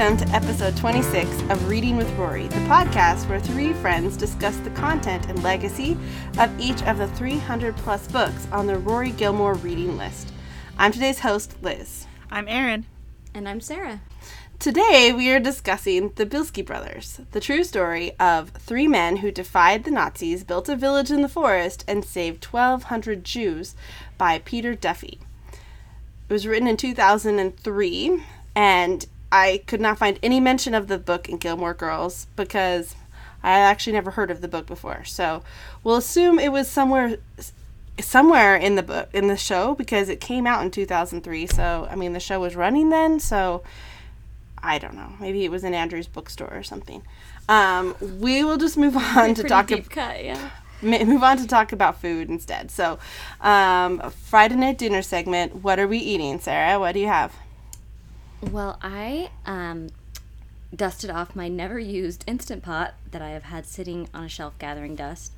Welcome to episode 26 of Reading with Rory, the podcast where three friends discuss the content and legacy of each of the 300 plus books on the Rory Gilmore reading list. I'm today's host, Liz. I'm Erin. And I'm Sarah. Today we are discussing the Bielski brothers, the true story of three men who defied the Nazis, built a village in the forest, and saved 1,200 Jews by Peter Duffy. It was written in 2003, and I could not find any mention of the book in Gilmore Girls because I actually never heard of the book before. So we'll assume it was somewhere somewhere in the book in the show because it came out in 2003. So I mean the show was running then, so I don't know. Maybe it was in Andrew's bookstore or something. Um, we will just move on to talk deep cut, yeah. move on to talk about food instead. So, um, Friday night dinner segment. What are we eating, Sarah? What do you have? Well, I um, dusted off my never used Instant Pot that I have had sitting on a shelf gathering dust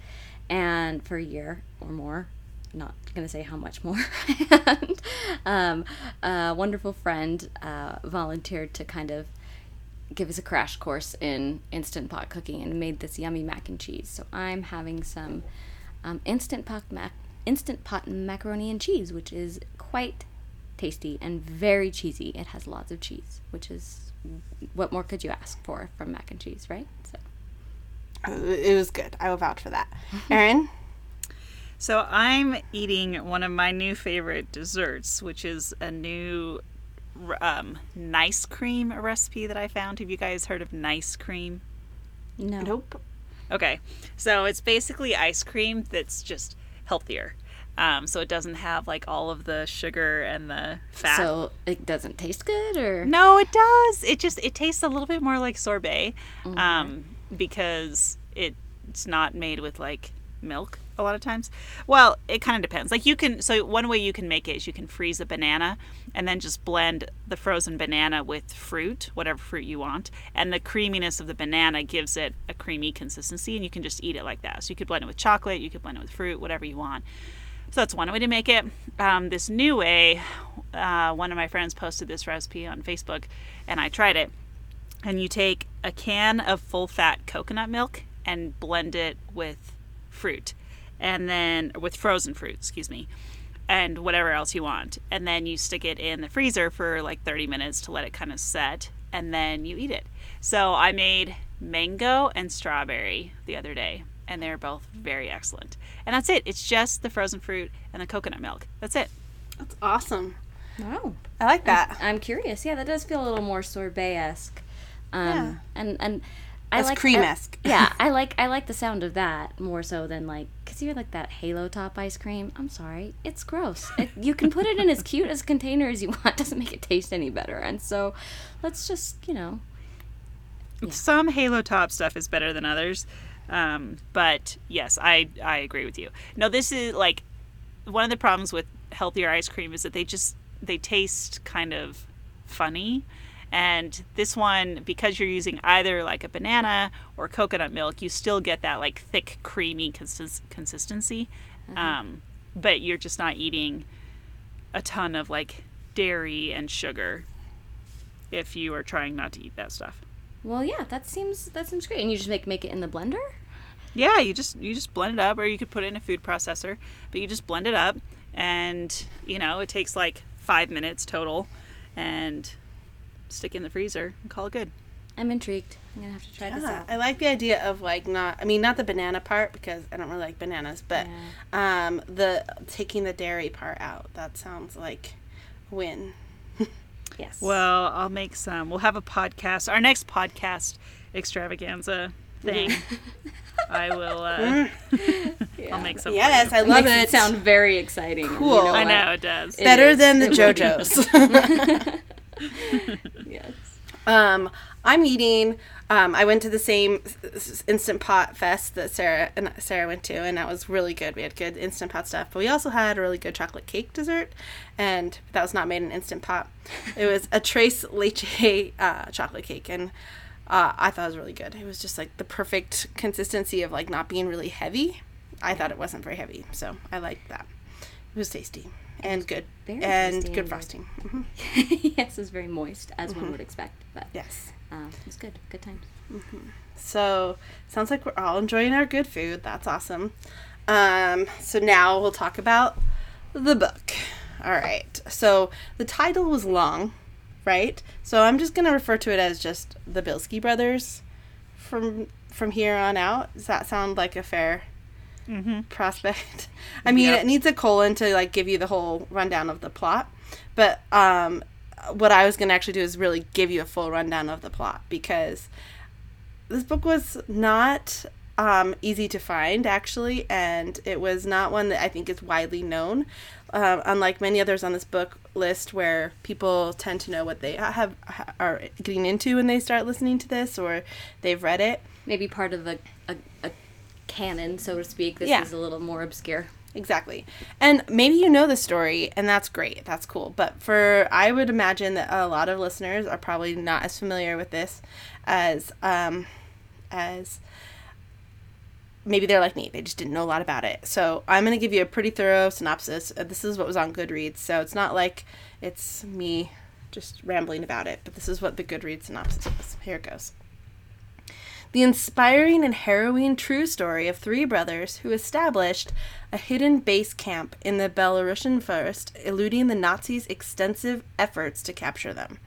and for a year or more. Not going to say how much more. and, um, a wonderful friend uh, volunteered to kind of give us a crash course in Instant Pot cooking and made this yummy mac and cheese. So I'm having some um, Instant Pot mac. Instant Pot macaroni and cheese, which is quite tasty and very cheesy. It has lots of cheese, which is what more could you ask for from mac and cheese, right? So Uh, It was good. I will vouch for that. Erin, So I'm eating one of my new favorite desserts, which is a new r- um, nice cream recipe that I found. Have you guys heard of nice cream? no. nope. Okay, so it's basically ice cream that's just healthier. Um, so it doesn't have like all of the sugar and the fat. So it doesn't taste good, or No, it does. It just it tastes a little bit more like sorbet, um, because it, it's not made with like milk a lot of times. Well, it kind of depends. Like you can so one way you can make it is you can freeze a banana and then just blend the frozen banana with fruit, whatever fruit you want, and the creaminess of the banana gives it a creamy consistency, and you can just eat it like that. So you could blend it with chocolate, you could blend it with fruit, whatever you want. So that's one way to make it. Um, this new way, uh, one of my friends posted this recipe on Facebook, and I tried it. And you take a can of full fat coconut milk and blend it with fruit, and then with frozen fruit, excuse me, and whatever else you want. And then you stick it in the freezer for like 30 minutes to let it kind of set, and then you eat it. So I made mango and strawberry the other day, and they're both very excellent. And that's it. It's just the frozen fruit and the coconut milk. That's it. That's awesome. wow. I like that. I'm curious. Yeah, that does feel a little more sorbet esque. Um, Yeah. and and I That's like cream-esque. Yeah, I like I like the sound of that more so than like because you're like that Halo Top ice cream. I'm sorry, it's gross. It, you can put it in as cute as container as you want. Doesn't make it taste any better. And so, let's just you know Some Halo Top stuff is better than others. Um, but yes, I, I agree with you. No, this is like one of the problems with healthier ice cream is that they just they taste kind of funny. And this one, because you're using either like a banana or coconut milk, you still get that like thick, creamy consist- consistency. Um, but you're just not eating a ton of like dairy and sugar if you are trying not to eat that stuff. Well, yeah, that seems that seems great. And you just make make it in the blender. Yeah, you just you just blend it up, or you could put it in a food processor. But you just blend it up, and you know it takes like five minutes total, and stick it in the freezer and call it good. I'm intrigued. I'm gonna have to try this out. I like the idea of like not. I mean, not the banana part because I don't really like bananas, but um, the taking the dairy part out. That sounds like win. Yes. Well, I'll make some. We'll have a podcast. Our next podcast extravaganza thing. I will. Uh, I'll make some. Yes. I love makes it. it sound very exciting. and you Cool. know I know it does. It better is. than the It JoJo's. Yes. Um, I'm eating. Um, I went to the same instant pot fest that Sarah and Sarah went to, and that was really good. We had good instant pot stuff, but we also had a really good chocolate cake dessert, and that was not made in instant pot. It was a Tres Leche uh, chocolate cake, and uh, I thought it was really good. It was just like the perfect consistency of like not being really heavy. I thought it wasn't very heavy, so I liked that. It was tasty and good. Very and good frosting. hmm yes, it was very moist, as one would expect. But Yes. um, it was good. Good times. So sounds like we're all enjoying our good food. That's awesome. Um, so now we'll talk about the book. All right. So the title was long, right? So I'm just gonna refer to it as just the Bielski brothers from from here on out. Does that sound like a fair prospect? I mean, Yep. it needs a colon to like give you the whole rundown of the plot, but um, what I was gonna actually do is really give you a full rundown of the plot because this book was not um, easy to find actually and it was not one that i think is widely known um, unlike many others on this book list where people tend to know what they have are getting into when they start listening to this or they've read it Maybe part of a canon, so to speak. This Yeah. is a little more obscure. Exactly. And maybe you know the story, and that's great. That's cool. But for, I would imagine that a lot of listeners are probably not as familiar with this as, um, as maybe they're like me. They just didn't know a lot about it. So I'm going to give you a pretty thorough synopsis. Uh, This is what was on Goodreads. So it's not like it's me just rambling about it, but this is what the Goodreads synopsis is. Here it goes. The inspiring and harrowing true story of three brothers who established a hidden base camp in the Belarusian forest, eluding the Nazis' extensive efforts to capture them.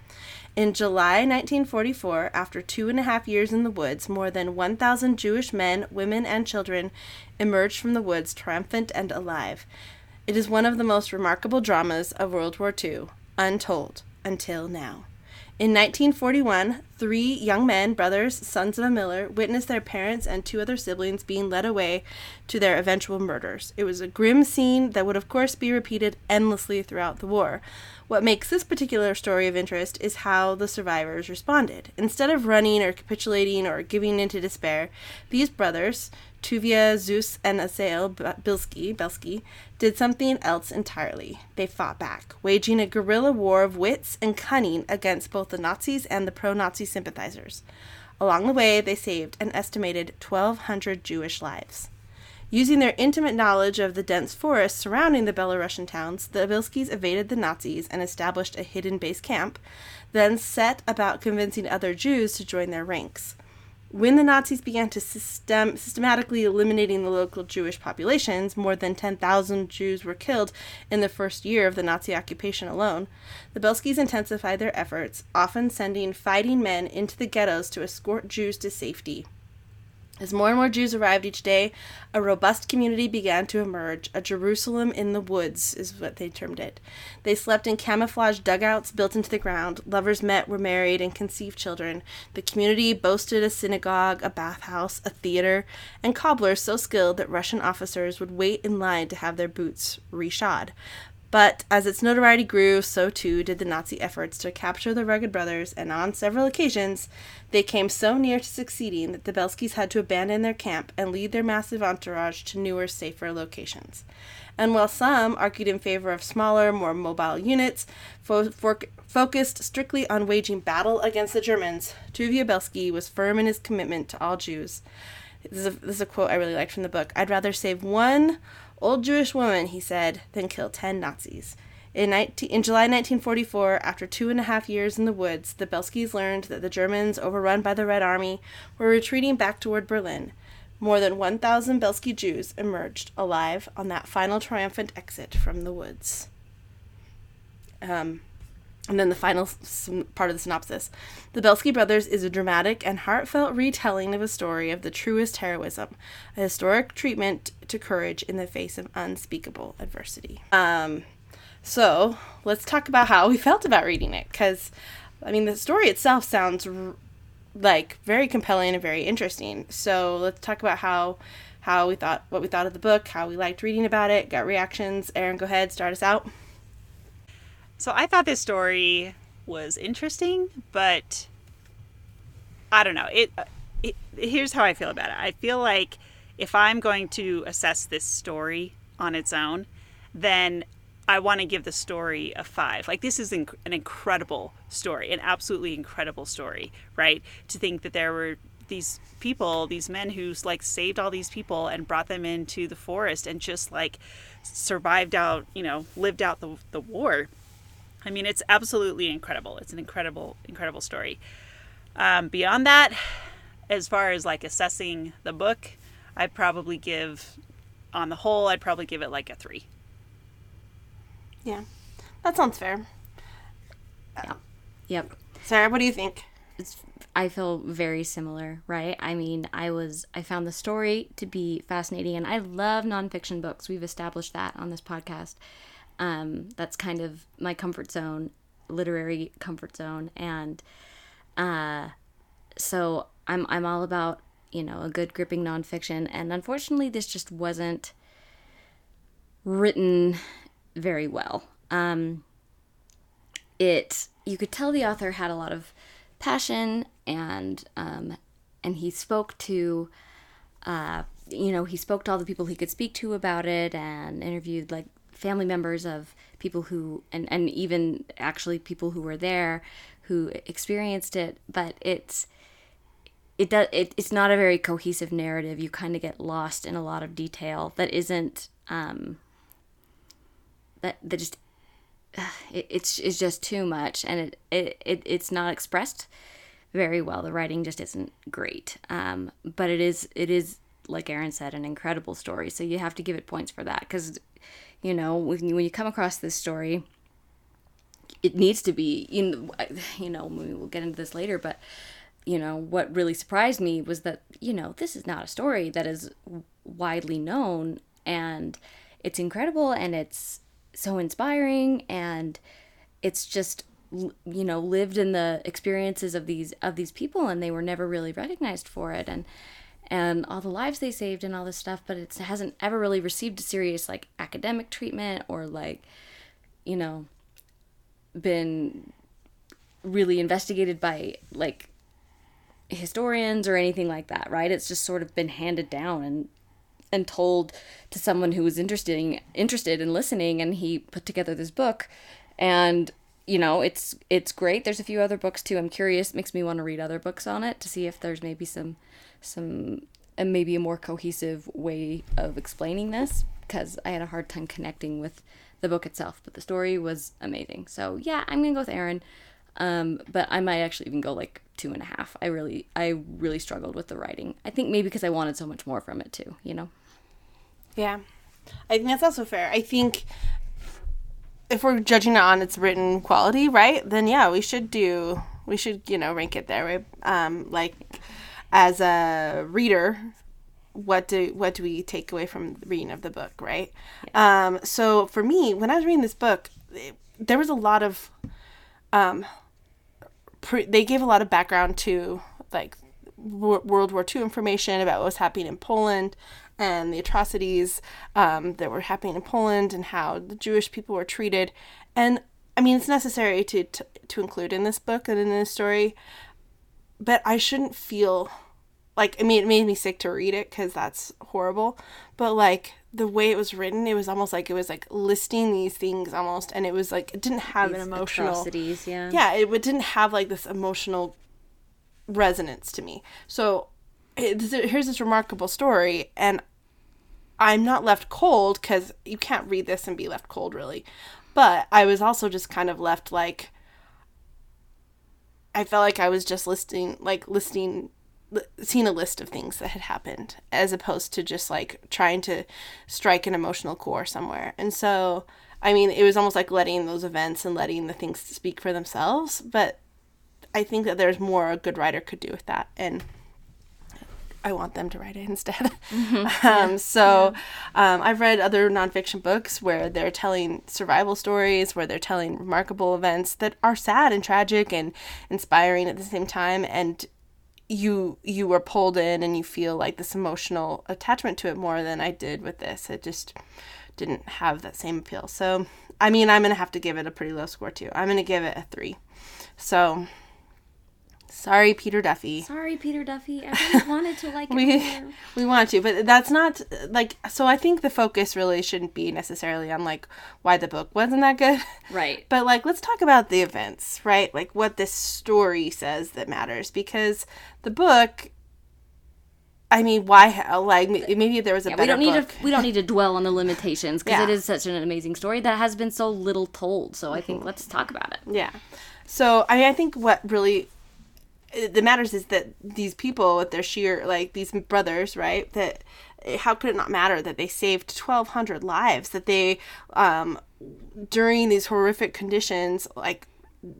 In July 1944, after two and a half years in the woods, more than 1,000 Jewish men, women, and children emerged from the woods triumphant and alive. It is one of the most remarkable dramas of World War II, untold until now. In 1941, three young men, brothers, sons of a miller, witnessed their parents and two other siblings being led away to their eventual murders. It was a grim scene that would, of course, be repeated endlessly throughout the war. What makes this particular story of interest is how the survivors responded. Instead of running or capitulating or giving in to despair, these brothers, Tuvia, Zus, and Asael Bilski, Belsky, did something else entirely. They fought back, waging a guerrilla war of wits and cunning against both the Nazis and the pro Nazi sympathizers. Along the way, they saved an estimated 1,200 Jewish lives. Using their intimate knowledge of the dense forests surrounding the Belarusian towns, the Abilskis evaded the Nazis and established a hidden base camp, then set about convincing other Jews to join their ranks. When the Nazis began to system- systematically eliminating the local Jewish populations, more than 10,000 Jews were killed in the first year of the Nazi occupation alone. The Bielskis intensified their efforts, often sending fighting men into the ghettos to escort Jews to safety. As more and more Jews arrived each day, a robust community began to emerge. A Jerusalem in the woods is what they termed it. They slept in camouflage dugouts built into the ground. Lovers met, were married, and conceived children. The community boasted a synagogue, a bathhouse, a theater, and cobblers so skilled that Russian officers would wait in line to have their boots reshod. But as its notoriety grew, so too did the Nazi efforts to capture the rugged brothers, and on several occasions, they came so near to succeeding that the Bielskis had to abandon their camp and lead their massive entourage to newer, safer locations. And while some argued in favor of smaller, more mobile units fo- focused strictly on waging battle against the Germans, Tuvia Bielski was firm in his commitment to all Jews. This is, a, this is a quote I really liked from the book. I'd rather save one old Jewish woman, he said, than kill ten Nazis. In, 19, in July 1944, after two and a half years in the woods, the Bielskis learned that the Germans, overrun by the Red Army, were retreating back toward Berlin. More than 1,000 Bielski Jews emerged alive on that final triumphant exit from the woods. Um, and then the final part of the synopsis. The Bielski Brothers is a dramatic and heartfelt retelling of a story of the truest heroism, a historic treatment to courage in the face of unspeakable adversity. Um, so let's talk about how we felt about reading it, because I mean the story itself sounds r- like very compelling and very interesting. So let's talk about how how we thought what we thought of the book, how we liked reading about it, got reactions. Erin, go ahead, start us out. So I thought this story was interesting, but I don't know. It, uh, it here's how I feel about it. I feel like if I'm going to assess this story on its own, then I want to give the story a five. Like this is an incredible story, an absolutely incredible story, right? To think that there were these people, these men who like saved all these people and brought them into the forest and just like survived out, you know, lived out the the war. I mean, it's absolutely incredible. It's an incredible, incredible story. Um, beyond that, as far as like assessing the book, I'd probably give, on the whole, I'd probably give it like a three. Yeah, that sounds fair. Yeah. Yep. Sarah, what do you think? It's, I feel very similar, right? I mean, I was I found the story to be fascinating, and I love nonfiction books. We've established that on this podcast. Um, that's kind of my comfort zone, literary comfort zone, and uh, so I'm I'm all about you know a good gripping nonfiction, and unfortunately, this just wasn't written very well. Um, it you could tell the author had a lot of passion and um, and he spoke to uh, you know he spoke to all the people he could speak to about it and interviewed like family members of people who and and even actually people who were there who experienced it but it's it does it, it's not a very cohesive narrative. You kind of get lost in a lot of detail that isn't um that that just it, it's it's just too much and it, it, it it's not expressed very well. The writing just isn't great. Um, but it is it is like Erin said an incredible story. So you have to give it points for that because you know when you, when you come across this story it needs to be you know, you know we'll get into this later but you know what really surprised me was that you know this is not a story that is widely known and it's incredible and it's so inspiring and it's just you know lived in the experiences of these of these people and they were never really recognized for it and and all the lives they saved and all this stuff but it hasn't ever really received a serious like academic treatment or like you know been really investigated by like historians or anything like that right? It's just sort of been handed down and and told to someone who was interested in, interested in listening and he put together this book. And you know it's it's great. There's a few other books too. I'm curious makes me want to read other books on it to see if there's maybe some some and maybe a more cohesive way of explaining this because i had a hard time connecting with the book itself but the story was amazing. So yeah i'm gonna go with Erin um, but i might actually even go like two and a half. I really i really struggled with the writing. I think maybe because i wanted so much more from it too you know? Yeah. I think that's also fair. I think if we're judging it on its written quality, right, then yeah, we should do we should, you know, rank it there, right? Um, like as a reader, what do what do we take away from reading of the book, right? Yeah. Um, so for me, when I was reading this book, it, there was a lot of um, pre- they gave a lot of background to like World War II information about what was happening in Poland, and the atrocities um, that were happening in Poland and how the Jewish people were treated. And I mean, it's necessary to, to, to include in this book and in this story, but I shouldn't feel like, I mean, it made me sick to read it because that's horrible, but like the way it was written, it was almost like it was like listing these things almost, and it was like, it didn't have these an emotional. Atrocities, yeah. Yeah, it, it didn't have like this emotional resonance to me. So here's this remarkable story and i'm not left cold because you can't read this and be left cold really. But i was also just kind of left like i felt like i was just listing like listing seeing a list of things that had happened as opposed to just like trying to strike an emotional core somewhere. And so i mean it was almost like letting those events and letting the things speak for themselves but i think that there's more a good writer could do with that. And I want them to write it instead. Mm-hmm. um. So yeah. Um, I've read other nonfiction books where they're telling survival stories, where they're telling remarkable events that are sad and tragic and inspiring at the same time, and you you were pulled in and you feel like this emotional attachment to it more than I did with this. It just didn't have that same appeal. So I mean, I'm gonna have to give it a pretty low score too. I'm gonna give it a three. So Sorry, Peter Duffy. Sorry, Peter Duffy. I really wanted to like we more. we want to, but that's not like. So I think the focus really shouldn't be necessarily on like why the book wasn't that good, right? But like, let's talk about the events, right? Like what this story says that matters, because the book I mean, why? Like maybe there was a Yeah, better we don't need book. to we don't need to dwell on the limitations because Yeah. it is such an amazing story that has been so little told. So I think mm-hmm. let's talk about it. Yeah. So I mean, I think what really that matters is that these people with their sheer like these brothers, right? That eh, how could it not matter that they saved twelve hundred lives? That they um during these horrific conditions like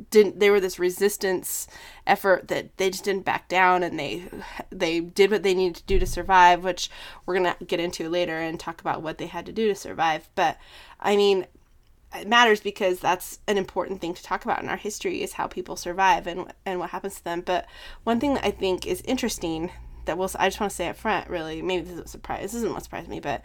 didn't they were this resistance effort that they just didn't back down and they they did what they needed to do to survive which we're going to get into later and talk about what they had to do to survive but i mean it matters because that's an important thing to talk about in our history is how people survive and and what happens to them but one thing that i think is interesting that we'll i just want to say up front really maybe this is a surprise this isn't what surprised me but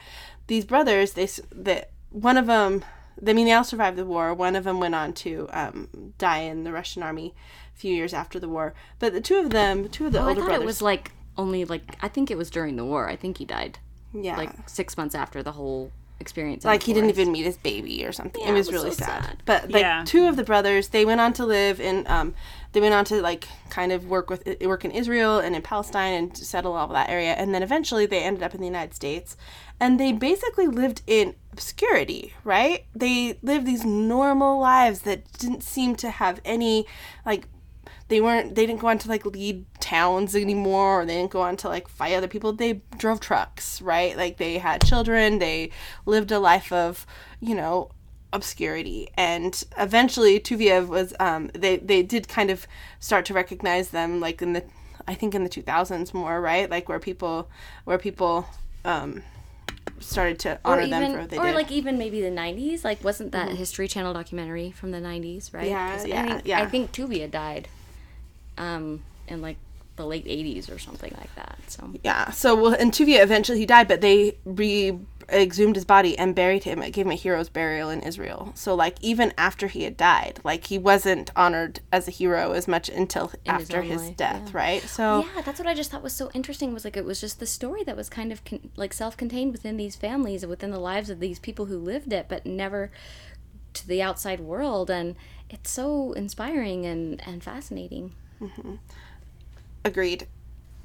these brothers they that one of them I mean, they all survived the war. One of them went on to um, die in the Russian army a few years after the war. But the two of them, two of the Oh, I older thought brothers, it was like only like I think it was during the war. I think he died yeah, like six months after the whole experience. like he didn't even meet his baby or something. Yeah, it was, it was really so sad. sad. But like Yeah. two of the brothers, they went on to live in um they went on to like kind of work with work in Israel and in Palestine and settle all of that area and then eventually they ended up in the United States and they basically lived in obscurity, right? They lived these normal lives that didn't seem to have any like they weren't they didn't go on to like lead towns anymore or they didn't go on to like fight other people. They drove trucks right? Like they had children. They lived a life of you know obscurity. And eventually tuviev was um they they did kind of start to recognize them like in the i think in the 2000s more right? Like where people where people um started to honor even them for what they or did. like even maybe the 90s like wasn't that history channel documentary from the 90s right? Yeah, yeah, I think, yeah. I think tuvia died um in like the late 80s or something like that so Yeah. So well, and Tuvia eventually he died, but they re exhumed his body and buried him. It gave him a hero's burial in Israel. So like even after he had died, like he wasn't honored as a hero as much until his after own his death, yeah. right? So yeah that's what i just thought was so interesting was like it was just the story that was kind of con- like self-contained within these families and within the lives of these people who lived it but never to the outside world and it's so inspiring and and fascinating agreed.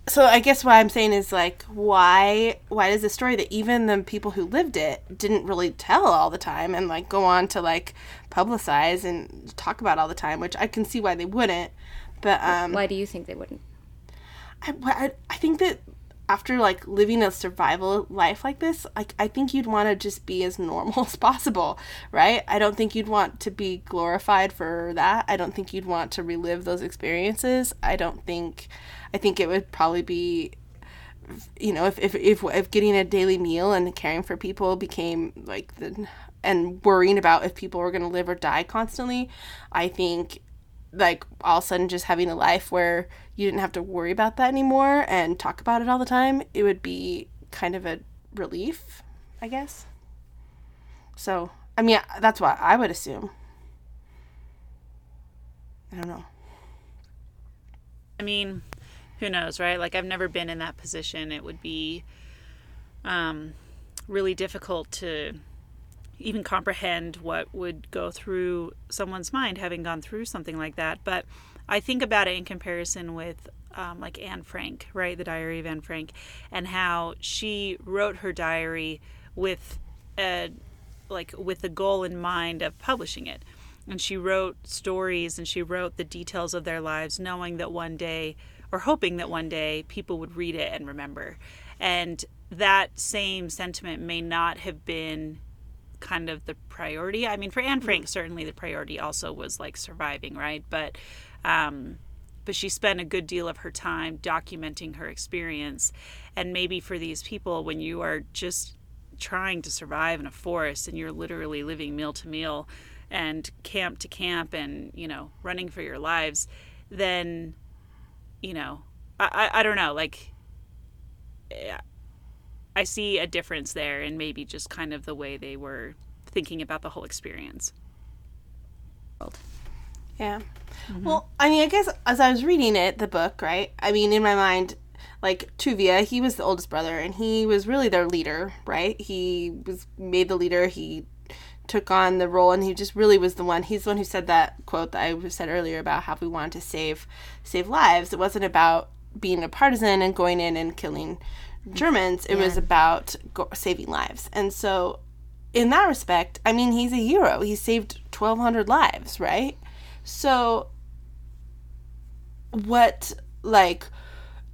So I guess what I'm saying is like why why does the story that even the people who lived it didn't really tell all the time and like go on to like publicize and talk about all the time, which I can see why they wouldn't. But um why do you think they wouldn't I, I, I think that after like living a survival life like this like i think you'd want to just be as normal as possible right? I don't think you'd want to be glorified for that. I don't think you'd want to relive those experiences. I don't think i think it would probably be you know if if if, if getting a daily meal and caring for people became like the and worrying about if people were going to live or die constantly i think like all of a sudden just having a life where you didn't have to worry about that anymore and talk about it all the time, it would be kind of a relief, I guess. So, I mean, that's what I would assume. I don't know. I mean, who knows, right? Like I've never been in that position. It would be um, really difficult to even comprehend what would go through someone's mind having gone through something like that. But I think about it in comparison with um, like Anne Frank, right? The Diary of Anne Frank, and how she wrote her diary with a like with the goal in mind of publishing it. And she wrote stories and she wrote the details of their lives, knowing that one day, or hoping that one day, people would read it and remember. And that same sentiment may not have been kind of the priority. I mean, for Anne Frank, certainly the priority also was like surviving, right? But, um, but she spent a good deal of her time documenting her experience. And maybe for these people, when you are just trying to survive in a forest and you're literally living meal to meal and camp to camp and, you know, running for your lives, then, you know, I, I, I don't know, like, eh, I see a difference there in maybe just kind of the way they were thinking about the whole experience. Yeah. Mm-hmm. Well, I mean, I guess as I was reading it, the book, right? I mean, in my mind, like Tuvia, he was the oldest brother, and he was really their leader, right? He was made the leader. He took on the role, and he just really was the one. He's the one who said that quote that I said earlier about how we wanted to save save lives. It wasn't about being a partisan and going in and killing Germans. It was about go- saving lives. And so, in that respect, I mean, he's a hero. He saved 1,200 lives, right? So, what, like,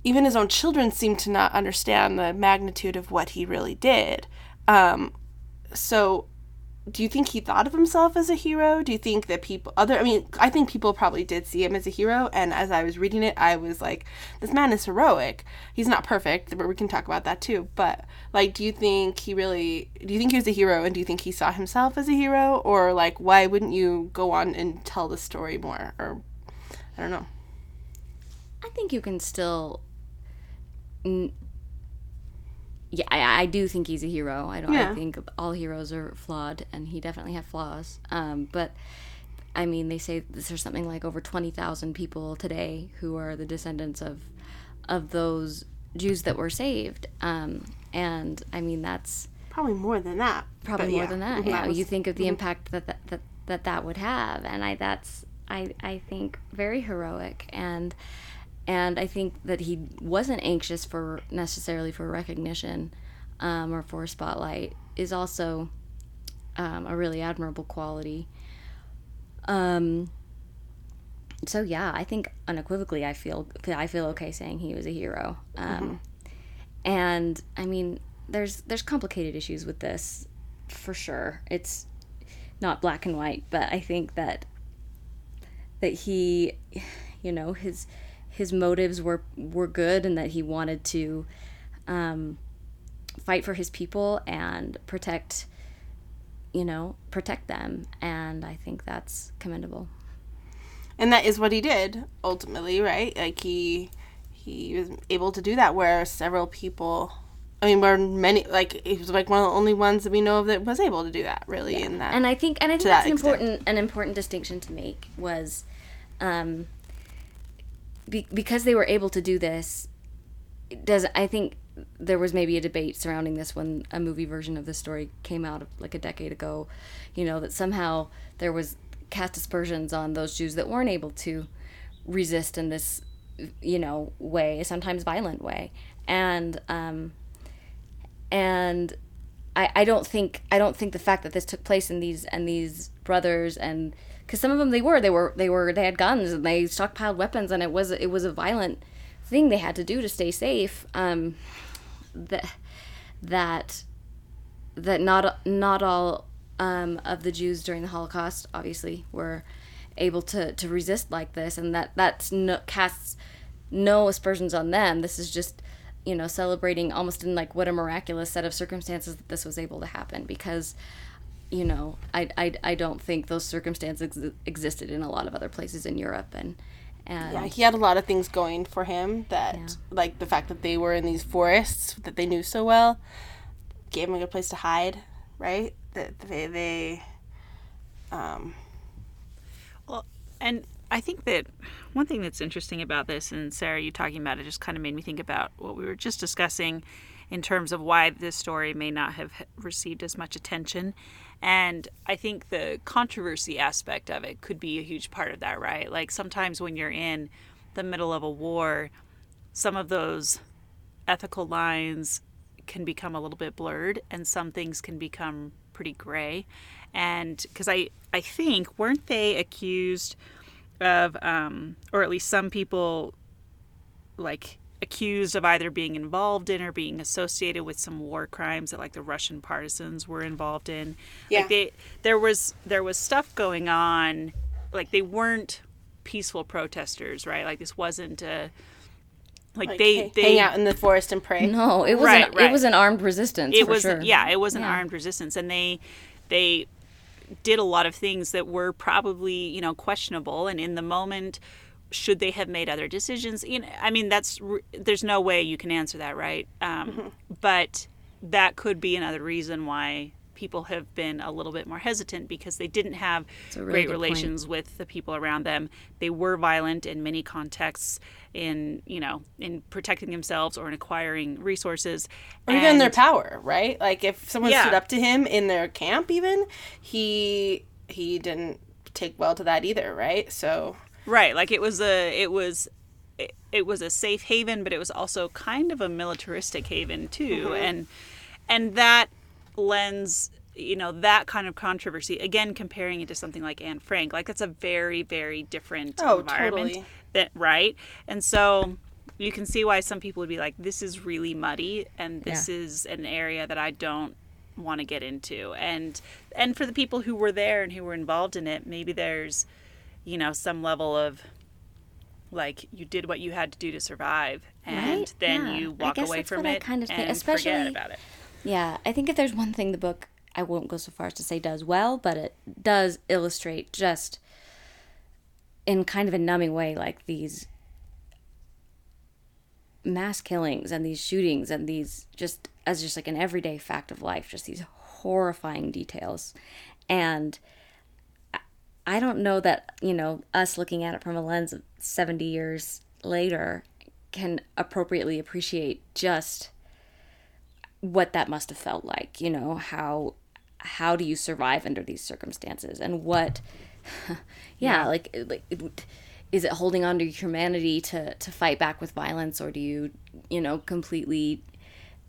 even his own children seem to not understand the magnitude of what he really did. Um, so, do you think he thought of himself as a hero? Do you think that people other I mean, I think people probably did see him as a hero and as I was reading it, I was like, this man is heroic. He's not perfect, but we can talk about that too. But like do you think he really do you think he was a hero and do you think he saw himself as a hero or like why wouldn't you go on and tell the story more or I don't know. I think you can still. Yeah, I, I do think he's a hero. I don't. Yeah. I think all heroes are flawed, and he definitely had flaws. Um, but I mean, they say there's something like over twenty thousand people today who are the descendants of of those Jews that were saved. Um, and I mean, that's Probably more than that. probably more yeah. than that. Mhm. Yeah, was- you think of the impact that that, that that that would have, and I that's I I think very heroic, and and I think that he wasn't anxious for necessarily for recognition um, or for a spotlight is also um, a really admirable quality. Um. So yeah, I think unequivocally, I feel I feel okay saying he was a hero. Um, and I mean, there's there's complicated issues with this, for sure. It's not black and white, but I think that that he, you know, his his motives were were good, and that he wanted to um, fight for his people and protect, you know, protect them, and I think that's commendable. and that is what he did ultimately right like he he was able to do that where several people i mean where many like he was like one of the only ones that we know of that was able to do that really in that and I think and I think that that's an extent. important an important distinction to make was, um, be, because they were able to do this. Does I think there was maybe a debate surrounding this when a movie version of the story came out like a decade ago, you know that somehow there was cast aspersions on those Jews that weren't able to resist in this, you know, way, sometimes violent way, and um, and I, I don't think I don't think the fact that this took place in these and these brothers and because some of them they were they were they were they had guns and they stockpiled weapons and it was it was a violent thing they had to do to stay safe um that that that not not all um, of the Jews during the Holocaust obviously were able to to resist like this and that that's no casts no aspersions on them. This is just you know celebrating almost in like what a miraculous set of circumstances that this was able to happen because you know i i, I don't think those circumstances ex- existed in a lot of other places in europe and and yeah he had a lot of things going for him that Yeah. like the fact that they were in these forests that they knew so well gave him a good place to hide right that they they um Well, and I think that one thing that's interesting about this, and Sarah, you talking about it, just kind of made me think about what we were just discussing in terms of why this story may not have received as much attention. And I think the controversy aspect of it could be a huge part of that, right? Like sometimes when you're in the middle of a war, some of those ethical lines can become a little bit blurred and some things can become pretty gray and because i i think weren't they accused of um or at least some people like accused of either being involved in or being associated with some war crimes that like the russian partisans were involved in Yeah. like they there was there was stuff going on like they weren't peaceful protesters right like this wasn't a like, like, they ha- they hang out in the forest and pray no it was Right, an, right. it was an armed resistance it for was sure. yeah it was an Yeah. armed resistance and they they did a lot of things that were probably you know questionable and in the moment should they have made other decisions you know i mean that's there's no way you can answer that right um, but that could be another reason why people have been a little bit more hesitant because they didn't have really great good point. relations with the people around them they were violent in many contexts in you know in protecting themselves or in acquiring resources or even their power, right? Like if someone Yeah. stood up to him in their camp, even he he didn't take well to that either, right? So Right, like it was a it was it, it was a safe haven, but it was also kind of a militaristic haven too, mm-hmm. and and that lends you know that kind of controversy again comparing it to something like Anne Frank like that's a very very different Oh, environment totally. that right and so you can see why some people would be like this is really muddy and this Yeah. is an area that I don't want to get into and and for the people who were there and who were involved in it maybe there's you know some level of like you did what you had to do to survive and Right? then Yeah. you walk away from what I it kind of think, and especially- forget about it Yeah, I think if there's one thing the book I won't go so far as to say does well, but it does illustrate just in kind of a numbing way like these mass killings and these shootings and these just as just like an everyday fact of life, just these horrifying details. And I don't know that, you know, us looking at it from a lens of 70 years later can appropriately appreciate just what that must have felt like you know how how do you survive under these circumstances? And what yeah, like like it is it holding on to humanity to to fight back with violence or do you you know completely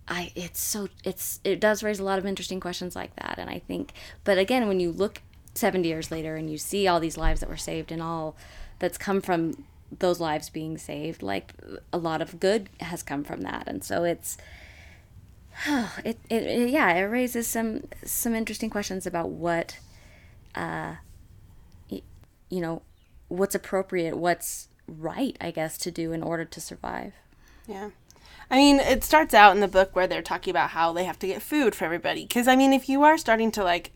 i it's so it's it does raise a lot of interesting questions like that. And i think but again when you look 70 years later and you see all these lives that were saved and all that's come from those lives being saved like a lot of good has come from that and so it's it, it, it yeah it raises some some interesting questions about what uh you know what's appropriate what's right i guess to do in order to survive Yeah. I mean, it starts out in the book where they're talking about how they have to get food for everybody. Because, I mean, if you are starting to, like,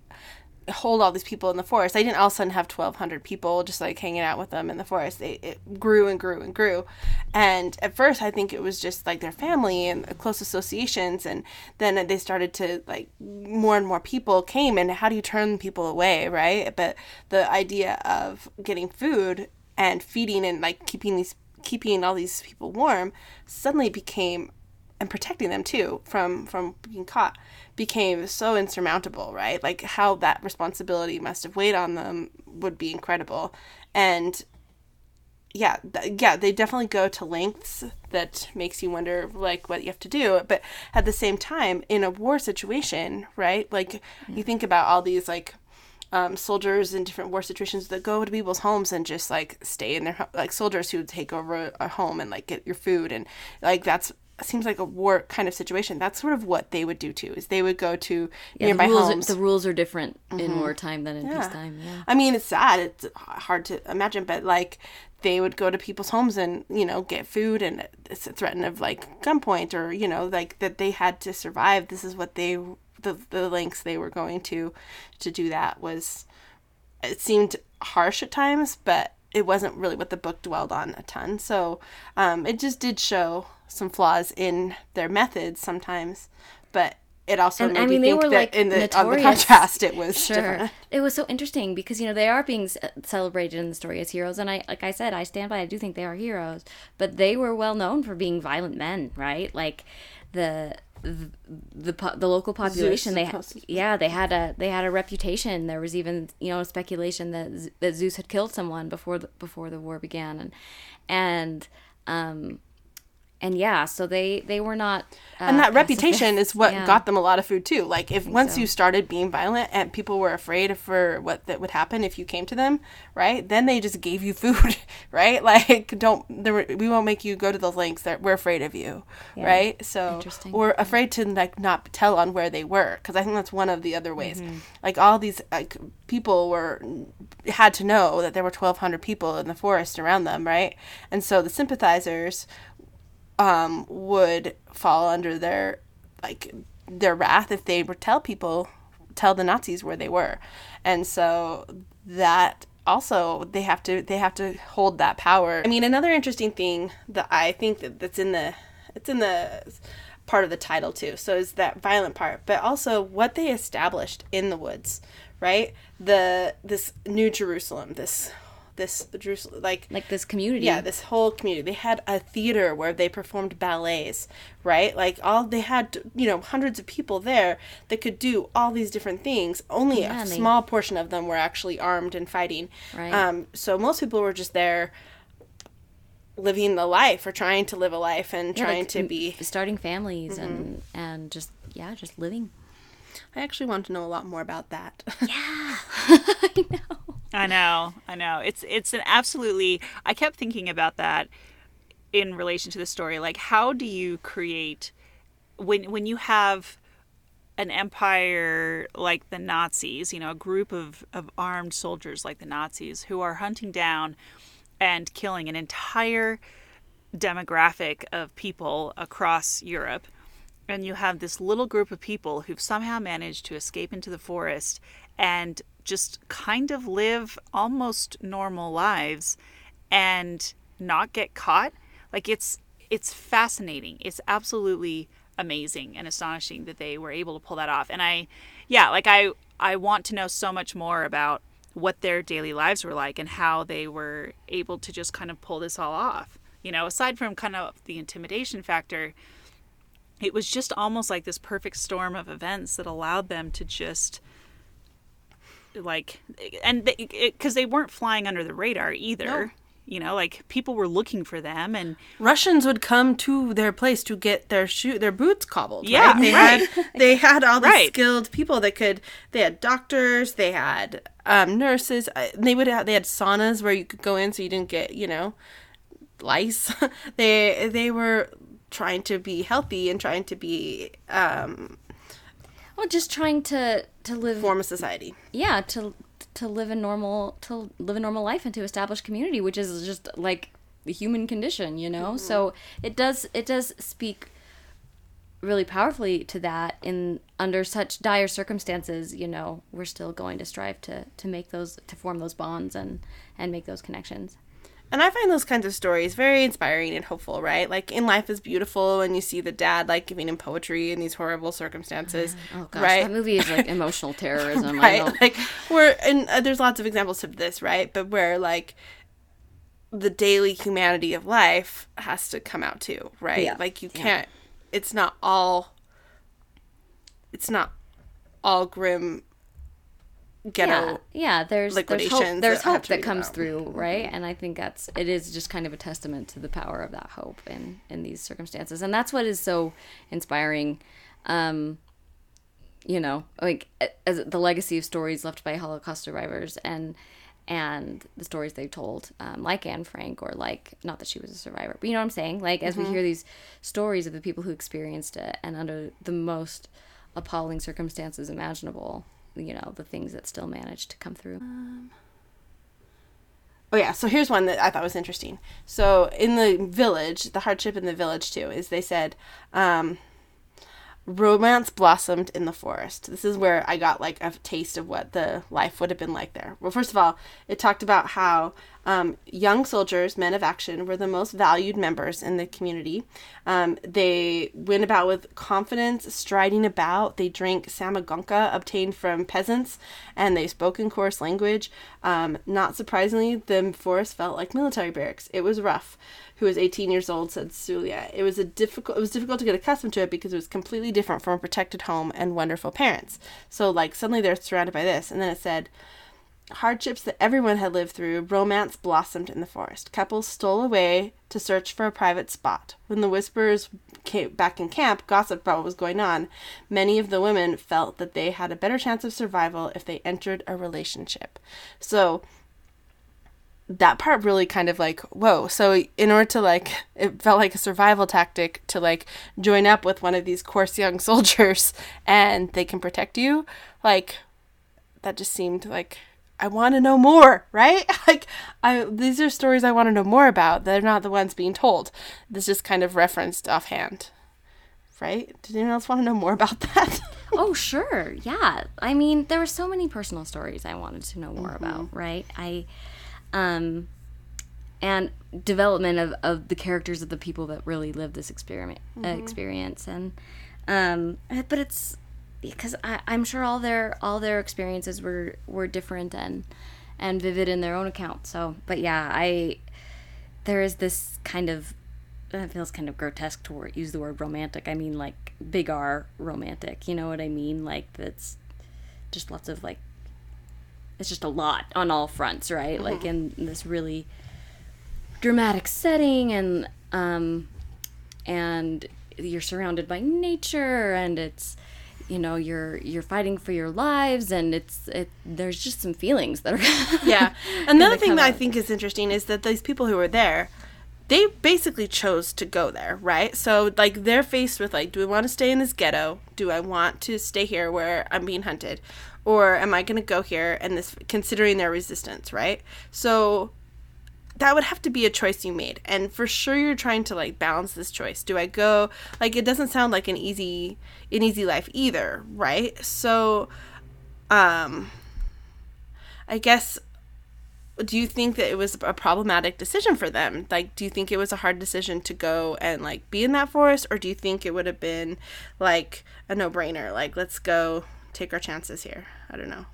hold all these people in the forest, they didn't all of a sudden have 1,200 people just, like, hanging out with them in the forest. It grew and grew and grew. And at first, I think it was just, like, their family and close associations. And then they started to, like, more and more people came. And how do you turn people away, right? But the idea of getting food and feeding and, like, keeping these keeping all these people warm suddenly became and protecting them too from from being caught became so insurmountable right? Like how that responsibility must have weighed on them would be incredible. And yeah th- yeah they definitely go to lengths that makes you wonder like what you have to do. But at the same time in a war situation right? Like you think about all these like um, soldiers in different war situations that go to people's homes and just like stay in their like soldiers who take over a home and like get your food and like that's seems like a war kind of situation. That's sort of what they would do too. Is they would go to nearby the rules, homes. Are, the rules are different in wartime than in peacetime yeah I mean, it's sad. It's hard to imagine, but like they would go to people's homes and you know get food and it's a threat of like gunpoint or you know like that they had to survive. This is what they the the lengths they were going to to do that was. It seemed harsh at times, but it wasn't really what the book dwelled on a ton. So um, it just did show some flaws in their methods sometimes, but it also And, made I mean, me they think were, that like, in the on the contrast it was sure. different. it was so interesting because you know they are being celebrated in the story as heroes and i like i said i stand by i do think they are heroes but they were well known for being violent men right? Like the the the, the local population they ha- yeah they had a they had a reputation. There was even you know speculation that Z- that Zus had killed someone before the, before the war began and and um and yeah so they they were not uh, and that reputation is what Yeah. got them a lot of food too. Like if once so. you started being violent and people were afraid for what that would happen if you came to them, right? Then they just gave you food, right? Like don't there were, we won't make you go to those links that we're afraid of you, right? So Interesting. or afraid to like not tell on where they were because I think that's one of the other ways. Mm-hmm. Like all these like people were had to know that there were 1200 people in the forest around them, right? And so the sympathizers um, would fall under their like their wrath if they would tell people tell the Nazis where they were, and so that also they have to they have to hold that power. I mean, another interesting thing that I think that that's in the it's in the part of the title too. So is that violent part, but also what they established in the woods, right? The this New Jerusalem, this this Jerusalem like like this community yeah, this whole community. They had a theater where they performed ballets, right? Like all they had, you know, hundreds of people there that could do all these different things. Only Yeah, a they- small portion of them were actually armed and fighting. Right. Um, so most people were just there living the life or trying to live a life and Yeah, trying like, to be. starting families Mm-hmm. and and just yeah, just living. I actually want to know a lot more about that. Yeah, I know. I know, I know. It's it's an absolutely. I kept thinking about that in relation to the story. Like, how do you create when when you have an empire like the Nazis? You know, a group of of armed soldiers like the Nazis who are hunting down and killing an entire demographic of people across Europe. And you have this little group of people who've somehow managed to escape into the forest and just kind of live almost normal lives and not get caught. Like it's it's fascinating. It's absolutely amazing and astonishing that they were able to pull that off. And I yeah, like I I want to know so much more about what their daily lives were like and how they were able to just kind of pull this all off. You know, aside from kind of the intimidation factor, it was just almost like this perfect storm of events that allowed them to just like and because they, weren't flying under the radar either No. you know like people were looking for them and Russians would come to their place to get their shoe their boots cobbled. Yeah, right? they right. had they had all these Right. skilled people that could. They had doctors, they had um, nurses. They would have, they had saunas where you could go in so you didn't get you know lice. they they were trying to be healthy and trying to be um, Well, just trying to to live form a society. yeah to to live a normal to live a normal life and to establish community which is just like the human condition you know? Mm-hmm. So it does it does speak really powerfully to that in under such dire circumstances you know? We're still going to strive to to make those to form those bonds and and make those connections And I find those kinds of stories very inspiring and hopeful, right? Like in life is beautiful when you see the dad like giving him poetry in these horrible circumstances. oh gosh right? that movie is like emotional terrorism I right? Like where and uh, there's lots of examples of this, right? But where like the daily humanity of life has to come out too, right? Yeah. Like you can't it's not all it's not all grim ghetto. yeah, yeah there's there's hope, there's that hope that comes about. through right and i think that's it is just kind of a testament to the power of that hope in in these circumstances and that's what is so inspiring um you know like as the legacy of stories left by holocaust survivors and and the stories they've told um, like anne frank or like not that she was a survivor but you know what i'm saying like as we hear these stories of the people who experienced it and under the most appalling circumstances imaginable you know the things that still managed to come through Um, Oh yeah, so here's one that I thought was interesting. So in the village, the hardship in the village too is they said, um, romance blossomed in the forest. This is where I got like a taste of what the life would have been like there. Well, first of all, it talked about how um, young soldiers, men of action, were the most valued members in the community. Um, they went about with confidence, striding about. They drank samagonka obtained from peasants, and they spoke in coarse language. Um, not surprisingly, the forest felt like military barracks. It was rough. Who was 18 years old said Sulia. It was a difficult. It was difficult to get accustomed to it because it was completely different from a protected home and wonderful parents. So like suddenly they're surrounded by this, and then it said hardships that everyone had lived through, romance blossomed in the forest. Couples stole away to search for a private spot. When the whisperers came back in camp, gossiped about what was going on. Many of the women felt that they had a better chance of survival if they entered a relationship. So that part really kind of like whoa so in order to like it felt like a survival tactic to like join up with one of these coarse young soldiers and they can protect you like that just seemed like I want to know more, right? Like I these are stories I want to know more about. They're not the ones being told. This just kind of referenced offhand. Right? Did anyone else want to know more about that? oh sure yeah i mean there were so many personal stories i wanted to know more about right i um and development of, of the characters of the people that really lived this experiment uh, experience and um uh, but it's because I, i'm sure all their all their experiences were were different and and vivid in their own account so but yeah i there is this kind of it feels kind of grotesque to wor- use the word romantic. I mean, like big R romantic. You know what I mean? Like that's just lots of like. It's just a lot on all fronts, right? Like in this really dramatic setting and um, and you're surrounded by nature and it's you know you're you're fighting for your lives and it's it there's just some feelings that are Yeah. Another thing that I think is interesting is that these people who were there, they basically chose to go there, right? So like they're faced with like, do I want to stay in this ghetto? Do I want to stay here where I'm being hunted? Or am I going to go here and this considering their resistance, right? So that would have to be a choice you made. And for sure you're trying to like balance this choice. Do i go like it doesn't sound like an easy an easy life either right? So um i guess do you think that it was a problematic decision for them? Like do you think it was a hard decision to go and like be in that forest? Or do you think it would have been like a no-brainer? Like let's go take our chances here. I don't know.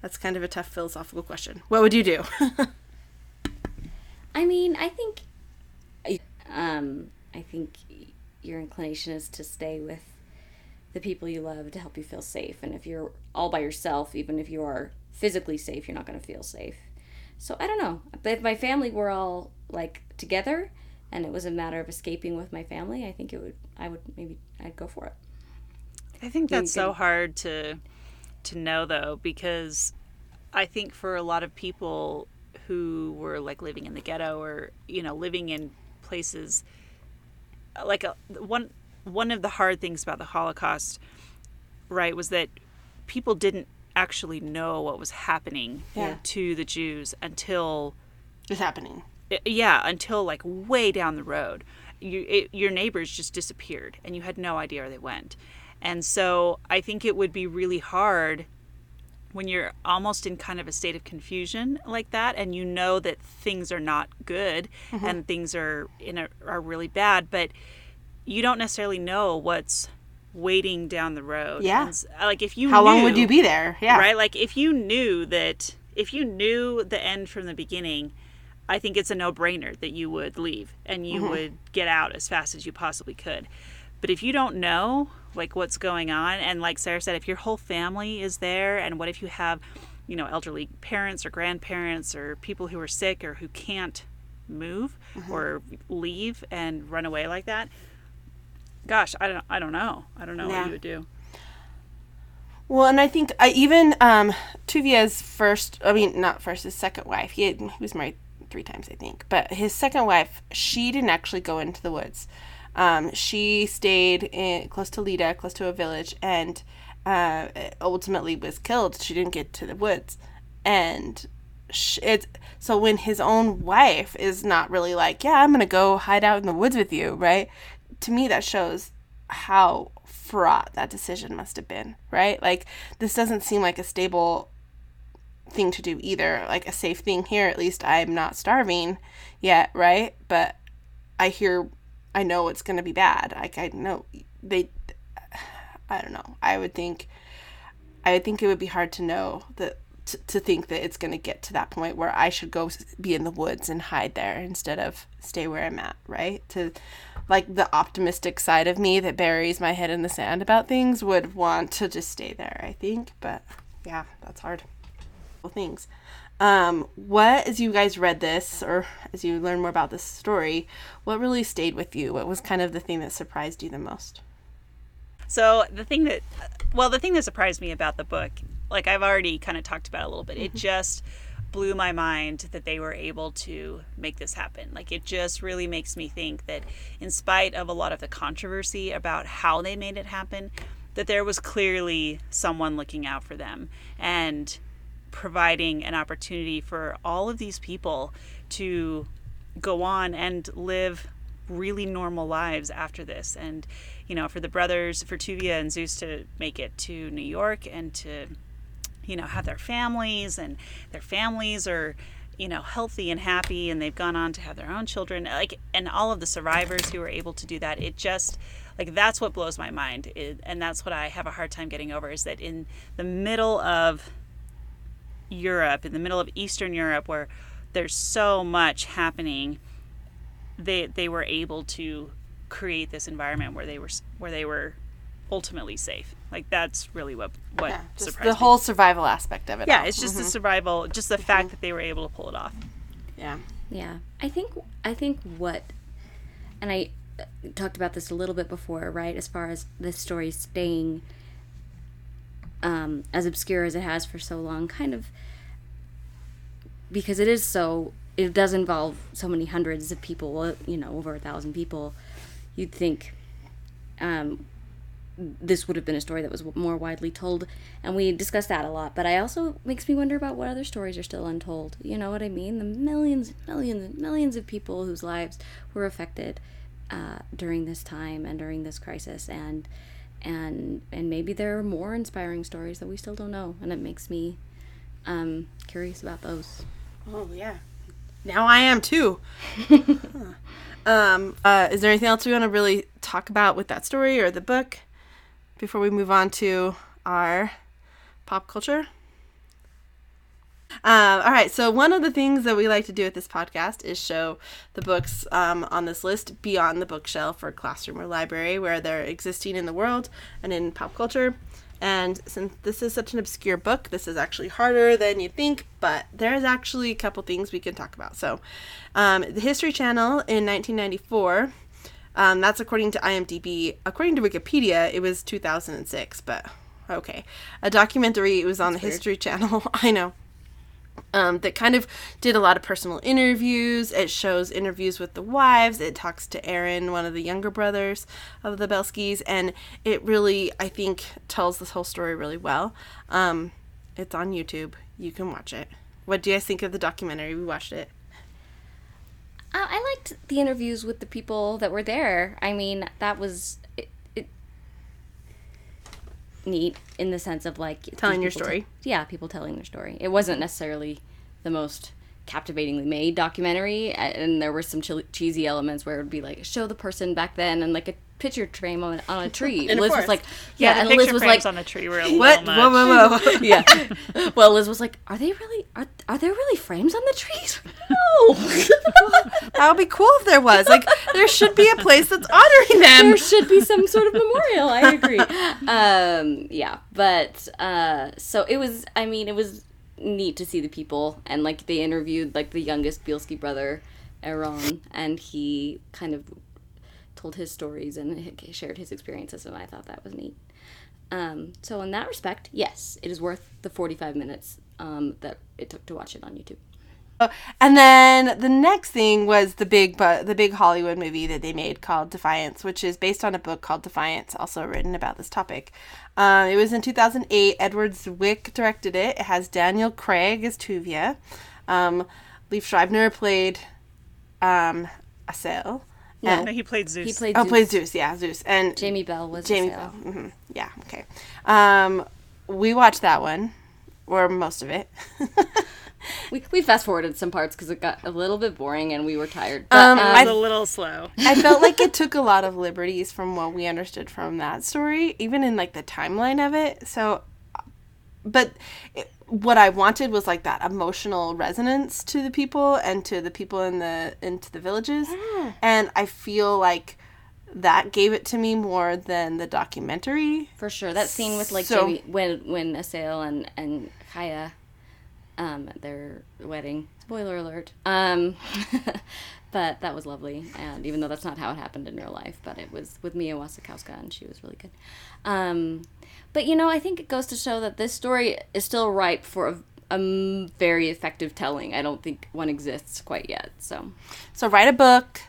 That's kind of a tough philosophical question. What would you do I mean, I think, um, I think your inclination is to stay with the people you love to help you feel safe. And if you're all by yourself, even if you are physically safe, you're not going to feel safe. So I don't know. But if my family were all like together, and it was a matter of escaping with my family, I think it would. I would maybe I'd go for it. I think that's so hard to to know though because I think for a lot of people who were like living in the ghetto or you know living in places like a, one one of the hard things about the Holocaust right was that people didn't actually know what was happening Yeah. to the Jews until It's happening. Yeah until like way down the road you it, your neighbors just disappeared and you had no idea where they went and so i think it would be really hard when you're almost in kind of a state of confusion like that and you know that things are not good mm-hmm. and things are in a, are really bad but you don't necessarily know what's waiting down the road Yeah. And like if you How long would you be there? Yeah. right like if you knew that if you knew the end from the beginning i think it's a no-brainer that you would leave and you mm-hmm. would get out as fast as you possibly could but if you don't know like what's going on and like sarah said if your whole family is there and what if you have you know elderly parents or grandparents or people who are sick or who can't move or leave and run away like that gosh i don't i don't know i don't know Yeah. what you would do Well, and I think I even um Tuvia's first, I mean not first, his second wife. He had, he was married three times, I think. But his second wife, she didn't actually go into the woods. Um, she stayed in close to Lida, close to a village, and uh, ultimately was killed. She didn't get to the woods, and it's so when his own wife is not really like, yeah, I'm gonna go hide out in the woods with you, right? To me, that shows how fraught that decision must have been, right? Like this doesn't seem like a stable thing to do either. Like a safe thing here, at least I'm not starving yet, right? But I hear, I know it's gonna be bad. Like I know they, I don't know. I would think, I would think it would be hard to know that to, to think that it's gonna get to that point where I should go be in the woods and hide there instead of stay where I'm at, right? To like the optimistic side of me that buries my head in the sand about things would want to just stay there, I think. But yeah, that's hard. Things. Um, what, as you guys read this, or as you learn more about this story, what really stayed with you? What was kind of the thing that surprised you the most? So the thing that, well, the thing that surprised me about the book, like I've already kind of talked about a little bit, it just blew my mind that they were able to make this happen. Like it just really makes me think that, in spite of a lot of the controversy about how they made it happen, that there was clearly someone looking out for them and providing an opportunity for all of these people to go on and live really normal lives after this. And you know for the brothers for Tuvia and Zus to make it to New York and to you know have their families and their families are you know healthy and happy and they've gone on to have their own children like and all of the survivors who were able to do that it just like that's what blows my mind. It, and that's what I have a hard time getting over is that in the middle of Europe, in the middle of Eastern Europe, where there's so much happening, they they were able to create this environment where they were where they were ultimately safe. Like that's really what what Just surprised the whole survival aspect of it. Yeah, all. it's just the survival, just the fact that they were able to pull it off. Yeah. Yeah, I think I think what, and I uh, talked about this a little bit before, right? As far as this story staying um, as obscure as it has for so long, kind of because it is so. It does involve so many hundreds of people, uh, you know, over a thousand people. You'd think um, this would have been a story that was more widely told and we discussed that a lot but i also makes me wonder about what other stories are still untold you know what i mean the millions millions and millions of people whose lives were affected uh, during this time and during this crisis and and and maybe there are more inspiring stories that we still don't know and it makes me um, curious about those Oh yeah. Now I am too. um, uh, is there anything else we want to really talk about with that story or the book before we move on to our pop culture? Um, all right, so one of the things that we like to do with this podcast is show the books um, on this list beyond the bookshelf or classroom or library where they're existing in the world and in pop culture. And since this is such an obscure book, this is actually harder than you think, but there's actually a couple things we can talk about. So, um, the History Channel in 1994, um, that's according to IMDb. According to Wikipedia, it was 2006, but okay. A documentary, it was on the History Channel. I know um, that kind of did a lot of personal interviews. It shows interviews with the wives. It talks to Aron, one of the younger brothers of the Bielskis, and it really, I think, tells this whole story really well. Um, it's on YouTube. You can watch it. What do you guys think of the documentary? We watched it. Uh, I liked the interviews with the people that were there. I mean, that was neat in the sense of like Telling your story. yeah, people telling their story. It wasn't necessarily the most captivatingly made documentary, and there were some chil- cheesy elements where it would be like show the person back then and like a picture frame on, on a tree. In a Liz was like, Yeah, yeah, and Liz was like, on the tree were What? much. Whoa, whoa, whoa. yeah. well, Liz was like, "Are they really? Are, are there really frames on the trees? No. that would be cool if there was. Like, there should be a place that's honoring them. there should be some sort of memorial. I agree. Um, yeah, but uh, so it was. I mean, it was neat to see the people, and like they interviewed like the youngest Bielski brother, Aron, and he kind of told his stories and shared his experiences, and I thought that was neat. Um, so in that respect, yes, it is worth the forty-five minutes um, that it took to watch it on YouTube. And then the next thing was the big but the big Hollywood movie that they made called Defiance, which is based on a book called Defiance, also written about this topic. Um, it was in 2008. Edward Zwick directed it. It has Daniel Craig as Tuvia. Um, Liev Schreiber played um, Asael. No, he played Zus. He played. Oh, Zus. played Zus. Yeah, Zus. And Jamie Bell was Jamie Asael. Bell. hmm Yeah, okay. Um, we watched that one, or most of it. We, we fast forwarded some parts because it got a little bit boring and we were tired. Um, But, It I- was a little slow. I felt like it took a lot of liberties from what we understood from that story, even in like the timeline of it. So, but it, what I wanted was like that emotional resonance to the people and to the people in the into the villages, and I feel like that gave it to me more than the documentary. For sure, that scene with like So- Jamie when when Asael and and Chaya, um, at their wedding. Spoiler alert. Um, but that was lovely, and even though that's not how it happened in real life, but it was with Mia Wasikowska, and she was really good. Um, but you know, I think it goes to show that this story is still ripe for a very effective telling. I don't think one exists quite yet. So So write a book,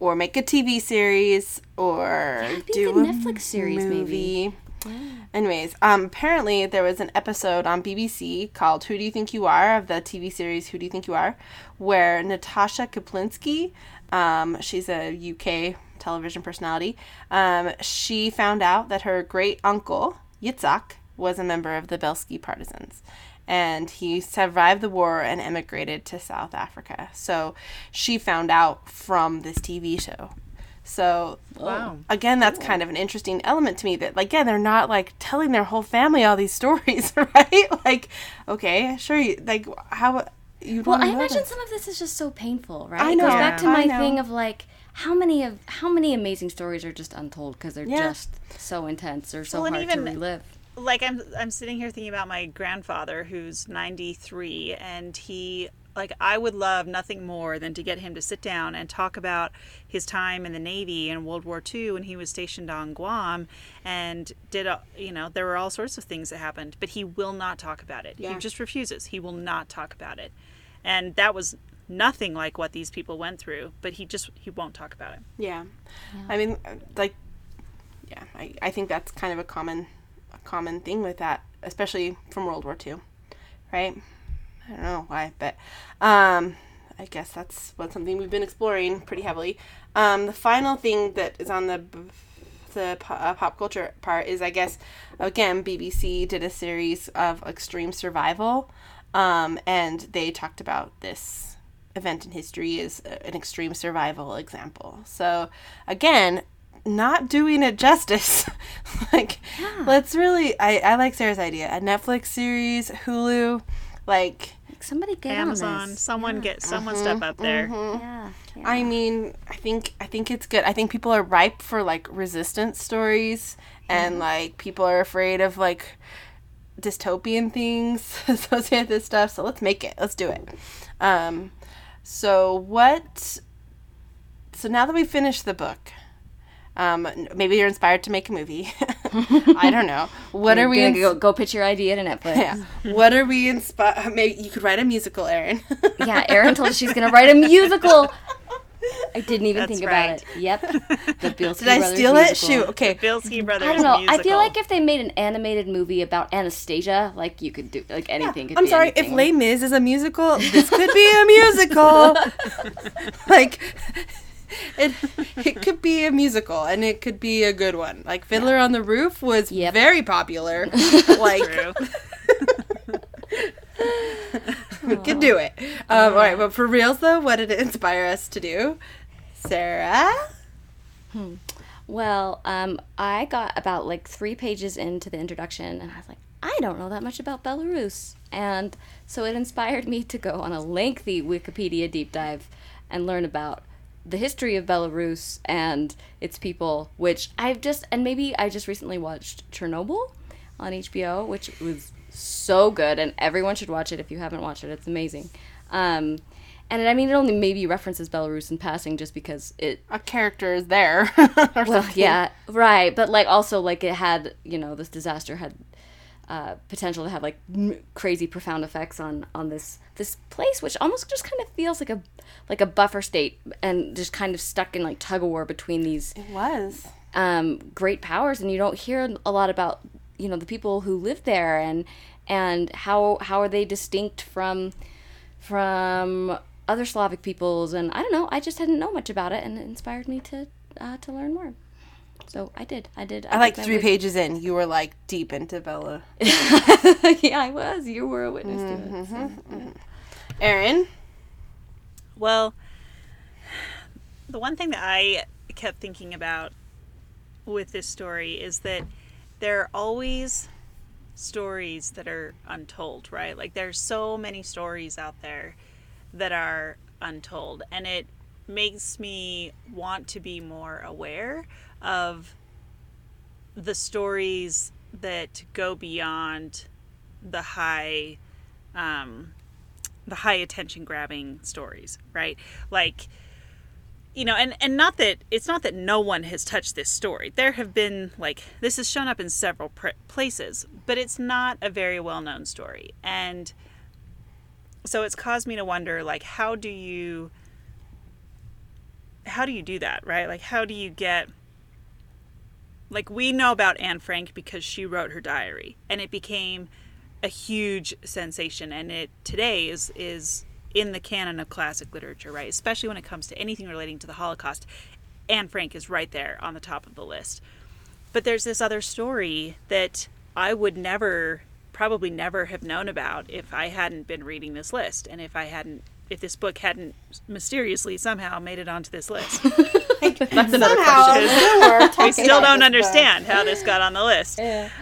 or make a TV series, or think do a Netflix series, maybe. movie. Anyways, um, apparently there was an episode on BBC called "Who Do You Think You Are" of the TV series "Who Do You Think You Are," where Natasha Kaplinsky, um, she's a UK television personality, um, she found out that her great uncle Yitzhak was a member of the Bielski partisans. And he survived the war and emigrated to South Africa. So she found out from this TV show. So Wow. again, that's kind of an interesting element to me that, like, yeah, they're not like telling their whole family all these stories, right? Like, okay, sure, you, like, how you Well, I imagine this. some of this is just so painful, right? I It goes know, back to my thing of like how many of how many amazing stories are just untold because they're Yeah. just so intense or so Well, hard even- to relive. like I'm I'm sitting here thinking about my grandfather who's 93 and he like I would love nothing more than to get him to sit down and talk about his time in the Navy in World War II when he was stationed on Guam and did a, you know there were all sorts of things that happened, but he will not talk about it. Yeah. He just refuses. He will not talk about it, and that was nothing like what these people went through. But he just he won't talk about it. Yeah. I mean, like, yeah, I, I think that's kind of a common, a common thing with that, especially from World War II, right? I don't know why, but um, I guess that's what something we've been exploring pretty heavily. Um, the final thing that is on the b- the po- uh, pop culture part is, I guess, again, BBC did a series of extreme survival, um, and they talked about this event in history is uh, an extreme survival example. So, again, not doing it justice. like, let's really, I, I like Sarah's idea. A Netflix series, Hulu, like, Somebody get Amazon, on this. someone get someone step up there. Yeah. yeah. I mean, I think I think it's good. I think people are ripe for like resistance stories and like people are afraid of like dystopian things associated with this stuff. So let's make it. Let's do it. Um so what so now that we finished the book, um maybe you're inspired to make a movie. I don't know. What are we ins- go, go pitch your idea to Netflix? yeah. What are we inspired maybe you could write a musical, Erin. Yeah, Erin told us she's gonna write a musical. I didn't even That's think right. about it. Yep. The Bill Did I steal it? Shoot. Okay. Bielski Brothers I don't know. musical. I feel like if they made an animated movie about Anastasia, like you could do like anything. Could I'm sorry, anything. if Les Mis is a musical, this could be a musical. like, it, it could be a musical, and it could be a good one. Like Fiddler on the Roof was Yep. very popular. like, We could do it. Um, all right, but for reals though, what did it inspire us to do, Sarah? Well, um, I got about like three pages into the introduction, and I was like, I don't know that much about Belarus, and so it inspired me to go on a lengthy Wikipedia deep dive and learn about the history of Belarus and its people, which I've just and maybe I just recently watched Chernobyl on HBO, which was so good, and everyone should watch it if you haven't watched it. It's amazing. Um, and I mean, it only maybe references Belarus in passing, just because it A character is there. well, something. yeah, right. But like also like it had you know this disaster had uh, potential to have like m- crazy profound effects on on this this place, which almost just kind of feels like a like a buffer state and just kind of stuck in like tug of war between these It was. um, great powers, and you don't hear a lot about you know the people who live there and and how how are they distinct from from other Slavic peoples, and I don't know. I just didn't know much about it, and it inspired me to uh, to learn more. So I did. I did. I like three wit- pages in, you were like deep into Bella. yeah, I was. You were a witness to it. Mm-hmm, so. Mm-hmm, mm-hmm. Erin? Well, the one thing that I kept thinking about with this story is that there are always stories that are untold, right? Like there's so many stories out there that are untold, and it makes me want to be more aware of the stories that go beyond the high um, the high attention grabbing stories, right? Like you know, and and not that it's not that no one has touched this story. There have been like this has shown up in several pr- places, but it's not a very well-known story. And so it's caused me to wonder like how do you how do you do that, right? Like how do you get like we know about Anne Frank because she wrote her diary and it became a huge sensation and it today is is in the canon of classic literature right? Especially when it comes to anything relating to the holocaust. Anne frank is right there on the top of the list. But there's this other story that i would never probably never have known about if i hadn't been reading this list and if i hadn't if this book hadn't mysteriously somehow made it onto this list That's another question. we still don't understand how this got on the list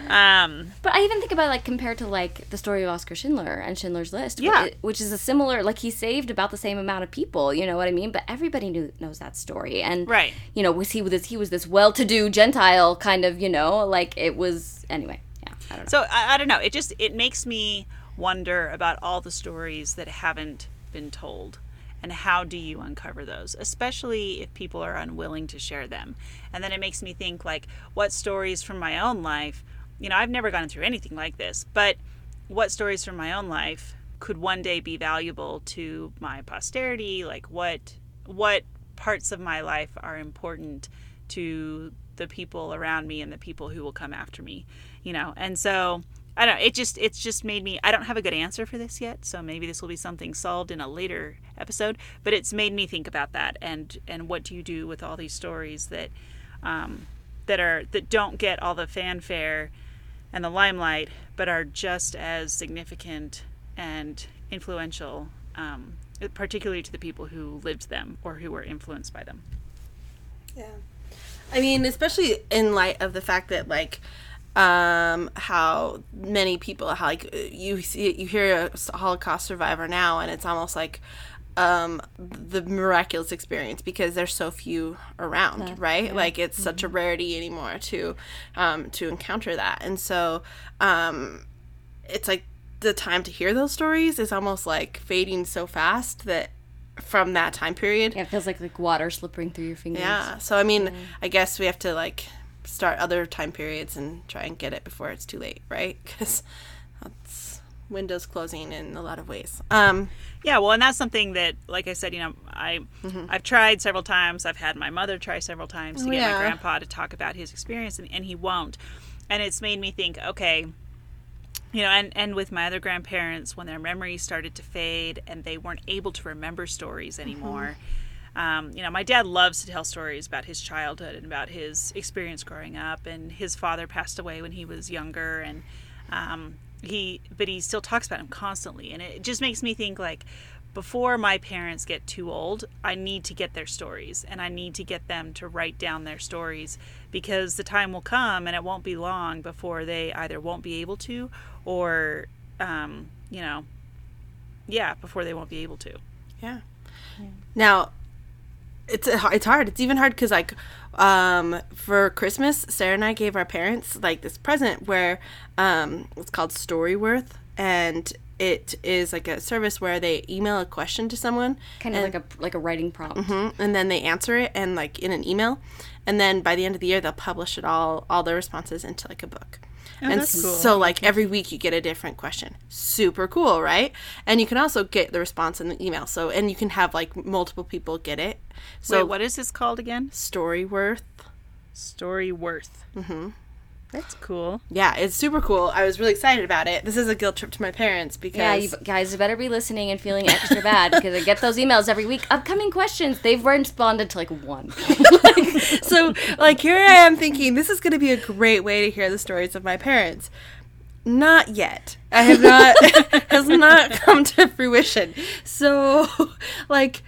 um, But I even think about like compared to like the story of Oscar Schindler and Schindler's List, Yeah. which is a similar like he saved about the same amount of people. You know what I mean? But everybody knew knows that story, and Right. You know, was he was this he was this well-to-do Gentile kind of you know like it was anyway. Yeah, I don't know. So I, I don't know. It just it makes me wonder about all the stories that haven't been told? And how do you uncover those, especially if people are unwilling to share them? And then it makes me think like, what stories from my own life, you know, I've never gone through anything like this, but what stories from my own life could one day be valuable to my posterity? Like what what parts of my life are important to the people around me and the people who will come after me, you know? And so I don't know, it just it's just made me I don't have a good answer for this yet, so maybe this will be something solved in a later episode, but it's made me think about that and and what do you do with all these stories that um that are that don't get all the fanfare and the limelight, but are just as significant and influential, um, particularly to the people who lived them or who were influenced by them. Yeah. I mean, especially in light of the fact that, like, um, how many people, how, like, you see, you hear a Holocaust survivor now, and it's almost like, um the miraculous experience because there's so few around yeah. right yeah. like it's mm-hmm. such a mm-hmm. rarity anymore to um to encounter that and so um it's like the time to hear those stories is almost like fading so fast that from that time period yeah, it feels like like water slipping through your fingers yeah so i mean i guess we have to like start other time periods and try and get it before it's too late right because that's windows closing in a lot of ways um yeah, well, and that's something that, like I said, you know, I mm-hmm. I've tried several times. I've had my mother try several times to oh, get yeah. my grandpa to talk about his experience, and, and he won't. And it's made me think, okay, you know, and and with my other grandparents, when their memories started to fade and they weren't able to remember stories mm-hmm. anymore. Mm-hmm. Um, you know, my dad loves to tell stories about his childhood and about his experience growing up, and his father passed away when he was younger, and um, he but he still talks about him constantly and it just makes me think like before my parents get too old i need to get their stories and i need to get them to write down their stories because the time will come and it won't be long before they either won't be able to or um, you know yeah before they won't be able to yeah, yeah. now it's it's hard. It's even hard because like um, for Christmas, Sarah and I gave our parents like this present where um, it's called Storyworth, and it is like a service where they email a question to someone, kind of and, like a like a writing prompt, mm-hmm, and then they answer it and like in an email, and then by the end of the year they'll publish it all all their responses into like a book. Oh, and cool. so like every week you get a different question. Super cool, right? And you can also get the response in the email. So and you can have like multiple people get it. So Wait, what is this called again? Storyworth. Storyworth. Mm-hmm. That's cool. Yeah, it's super cool. I was really excited about it. This is a guilt trip to my parents because yeah, you guys better be listening and feeling extra bad because I get those emails every week. Upcoming questions. They've responded to like one. so like here I am thinking this is going to be a great way to hear the stories of my parents. Not yet. I have not has not come to fruition. So like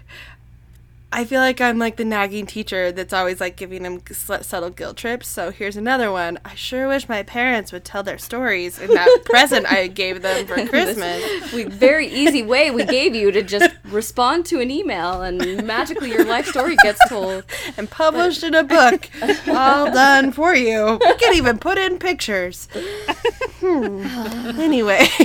I feel like I'm like the nagging teacher that's always like giving them subtle guilt trips. So here's another one. I sure wish my parents would tell their stories in that present I gave them for Christmas. we very easy way we gave you to just respond to an email and magically your life story gets told and published in a book. All done for you. You can even put in pictures. Hmm. Anyway.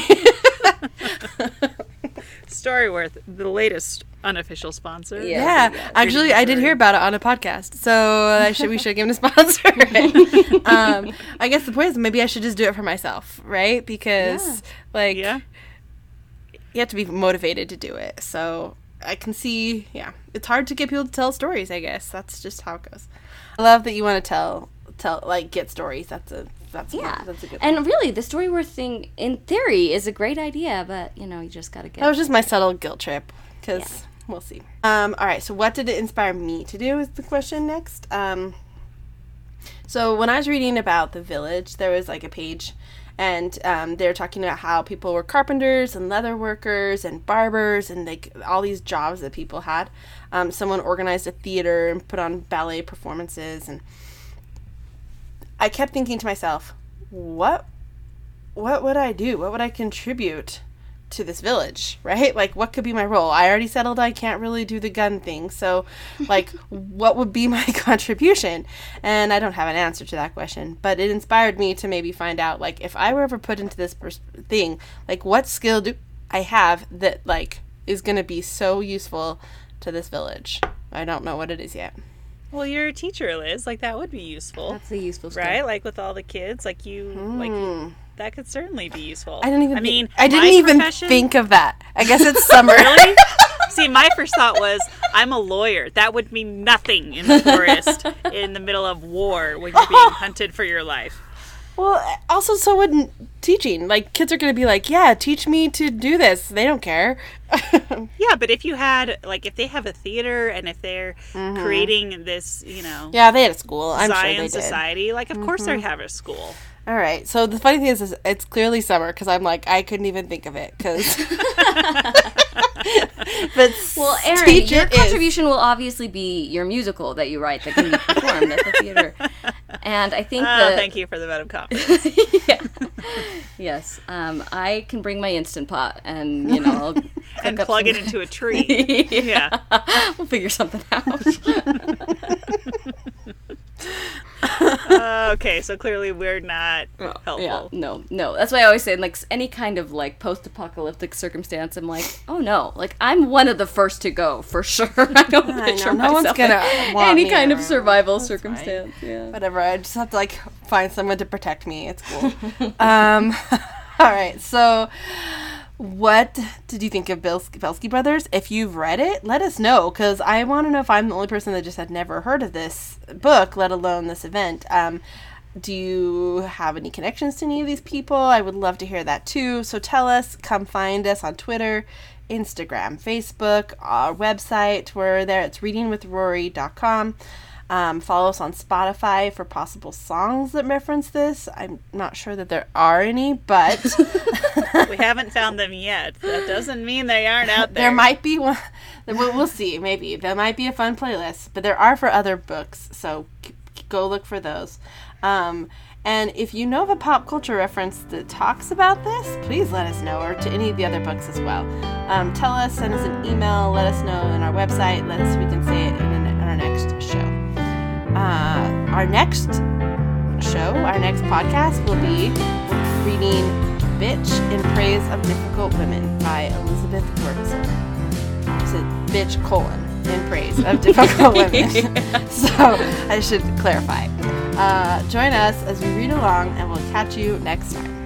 Storyworth, the latest unofficial sponsor. Yeah, yeah. actually, I did hear about it on a podcast, so I should we should give him a sponsor. um, I guess the point is maybe I should just do it for myself, right? Because yeah. like, yeah. you have to be motivated to do it. So I can see, yeah, it's hard to get people to tell stories. I guess that's just how it goes. I love that you want to tell tell like get stories. That's a that's yeah. that's a good. And one. really, the Storyworth thing, in theory, is a great idea, but you know, you just gotta get. That was just my subtle guilt trip because yeah. we'll see. Um, all right. So, what did it inspire me to do? Is the question next. Um, so when I was reading about the village, there was like a page and um, they were talking about how people were carpenters and leather workers and barbers and like all these jobs that people had. Um, someone organized a theater and put on ballet performances, and I kept thinking to myself, what what would I do? What would I contribute to this village, right? Like what could be my role? I already settled I can't really do the gun thing. So, like what would be my contribution? And I don't have an answer to that question, but it inspired me to maybe find out like if I were ever put into this pers- thing, like what skill do I have that like is going to be so useful to this village. I don't know what it is yet. Well, you're a teacher, Liz. Like that would be useful, That's a useful stuff. right? Like with all the kids, like you, like that could certainly be useful. Hmm. I didn't even. I mean, I didn't even think of that. I guess it's summer. Really? See, my first thought was, I'm a lawyer. That would mean nothing in the forest in the middle of war when you're being hunted for your life. Well, also, so would teaching. Like kids are going to be like, "Yeah, teach me to do this." They don't care. Yeah, but if you had, like, if they have a theater and if they're creating this, you know, Mm-hmm. yeah, they had a school. I'm sure they did. Mm-hmm. society, like, of course they have a school. All right. So the funny thing is, is it's clearly summer because I'm like, I couldn't even think of it because. but Well, Erin, your it is. contribution will obviously be your musical that you write that can be performed at the theater. And I think Oh, the thank you for the vote of confidence. yeah. yes, um, I can bring my instant pot and you know I'll and plug it into a tree. yeah. we'll figure something out. Okay, so clearly we're not helpful. yeah, no, no. That's why I always say, in, like any kind of like post-apocalyptic circumstance, I'm like, oh no, like I'm one of the first to go for sure. I don't I picture know, no one's myself gonna in any me kind of survival That's fine. circumstance. Yeah. Whatever. I just have to like find someone to protect me. It's cool. um, all right. So, what did you think of Bels- Bielski Brothers? If you've read it, let us know because I want to know if I'm the only person that just had never heard of this book, let alone this event. Um, do you have any connections to any of these people? I would love to hear that too. So tell us. Come find us on Twitter, Instagram, Facebook, our website. We're there. It's readingwithrory.com. Um, follow us on Spotify for possible songs that reference this. I'm not sure that there are any, but We haven't found them yet. That doesn't mean they aren't out there. there might be one. We'll, we'll see. Maybe there might be a fun playlist, but there are for other books. So go look for those. Um, and if you know of a pop culture reference that talks about this, please let us know, or to any of the other books as well. Um, tell us, send us an email, let us know on our website. Let us we can say it in, in our next show. Uh, our next show, our next podcast will be reading "Bitch in Praise of Difficult Women" by Elizabeth Wurtzel. So, bitch colon in praise of difficult women. so I should clarify. Uh, join us as we read along, and we'll catch you next time.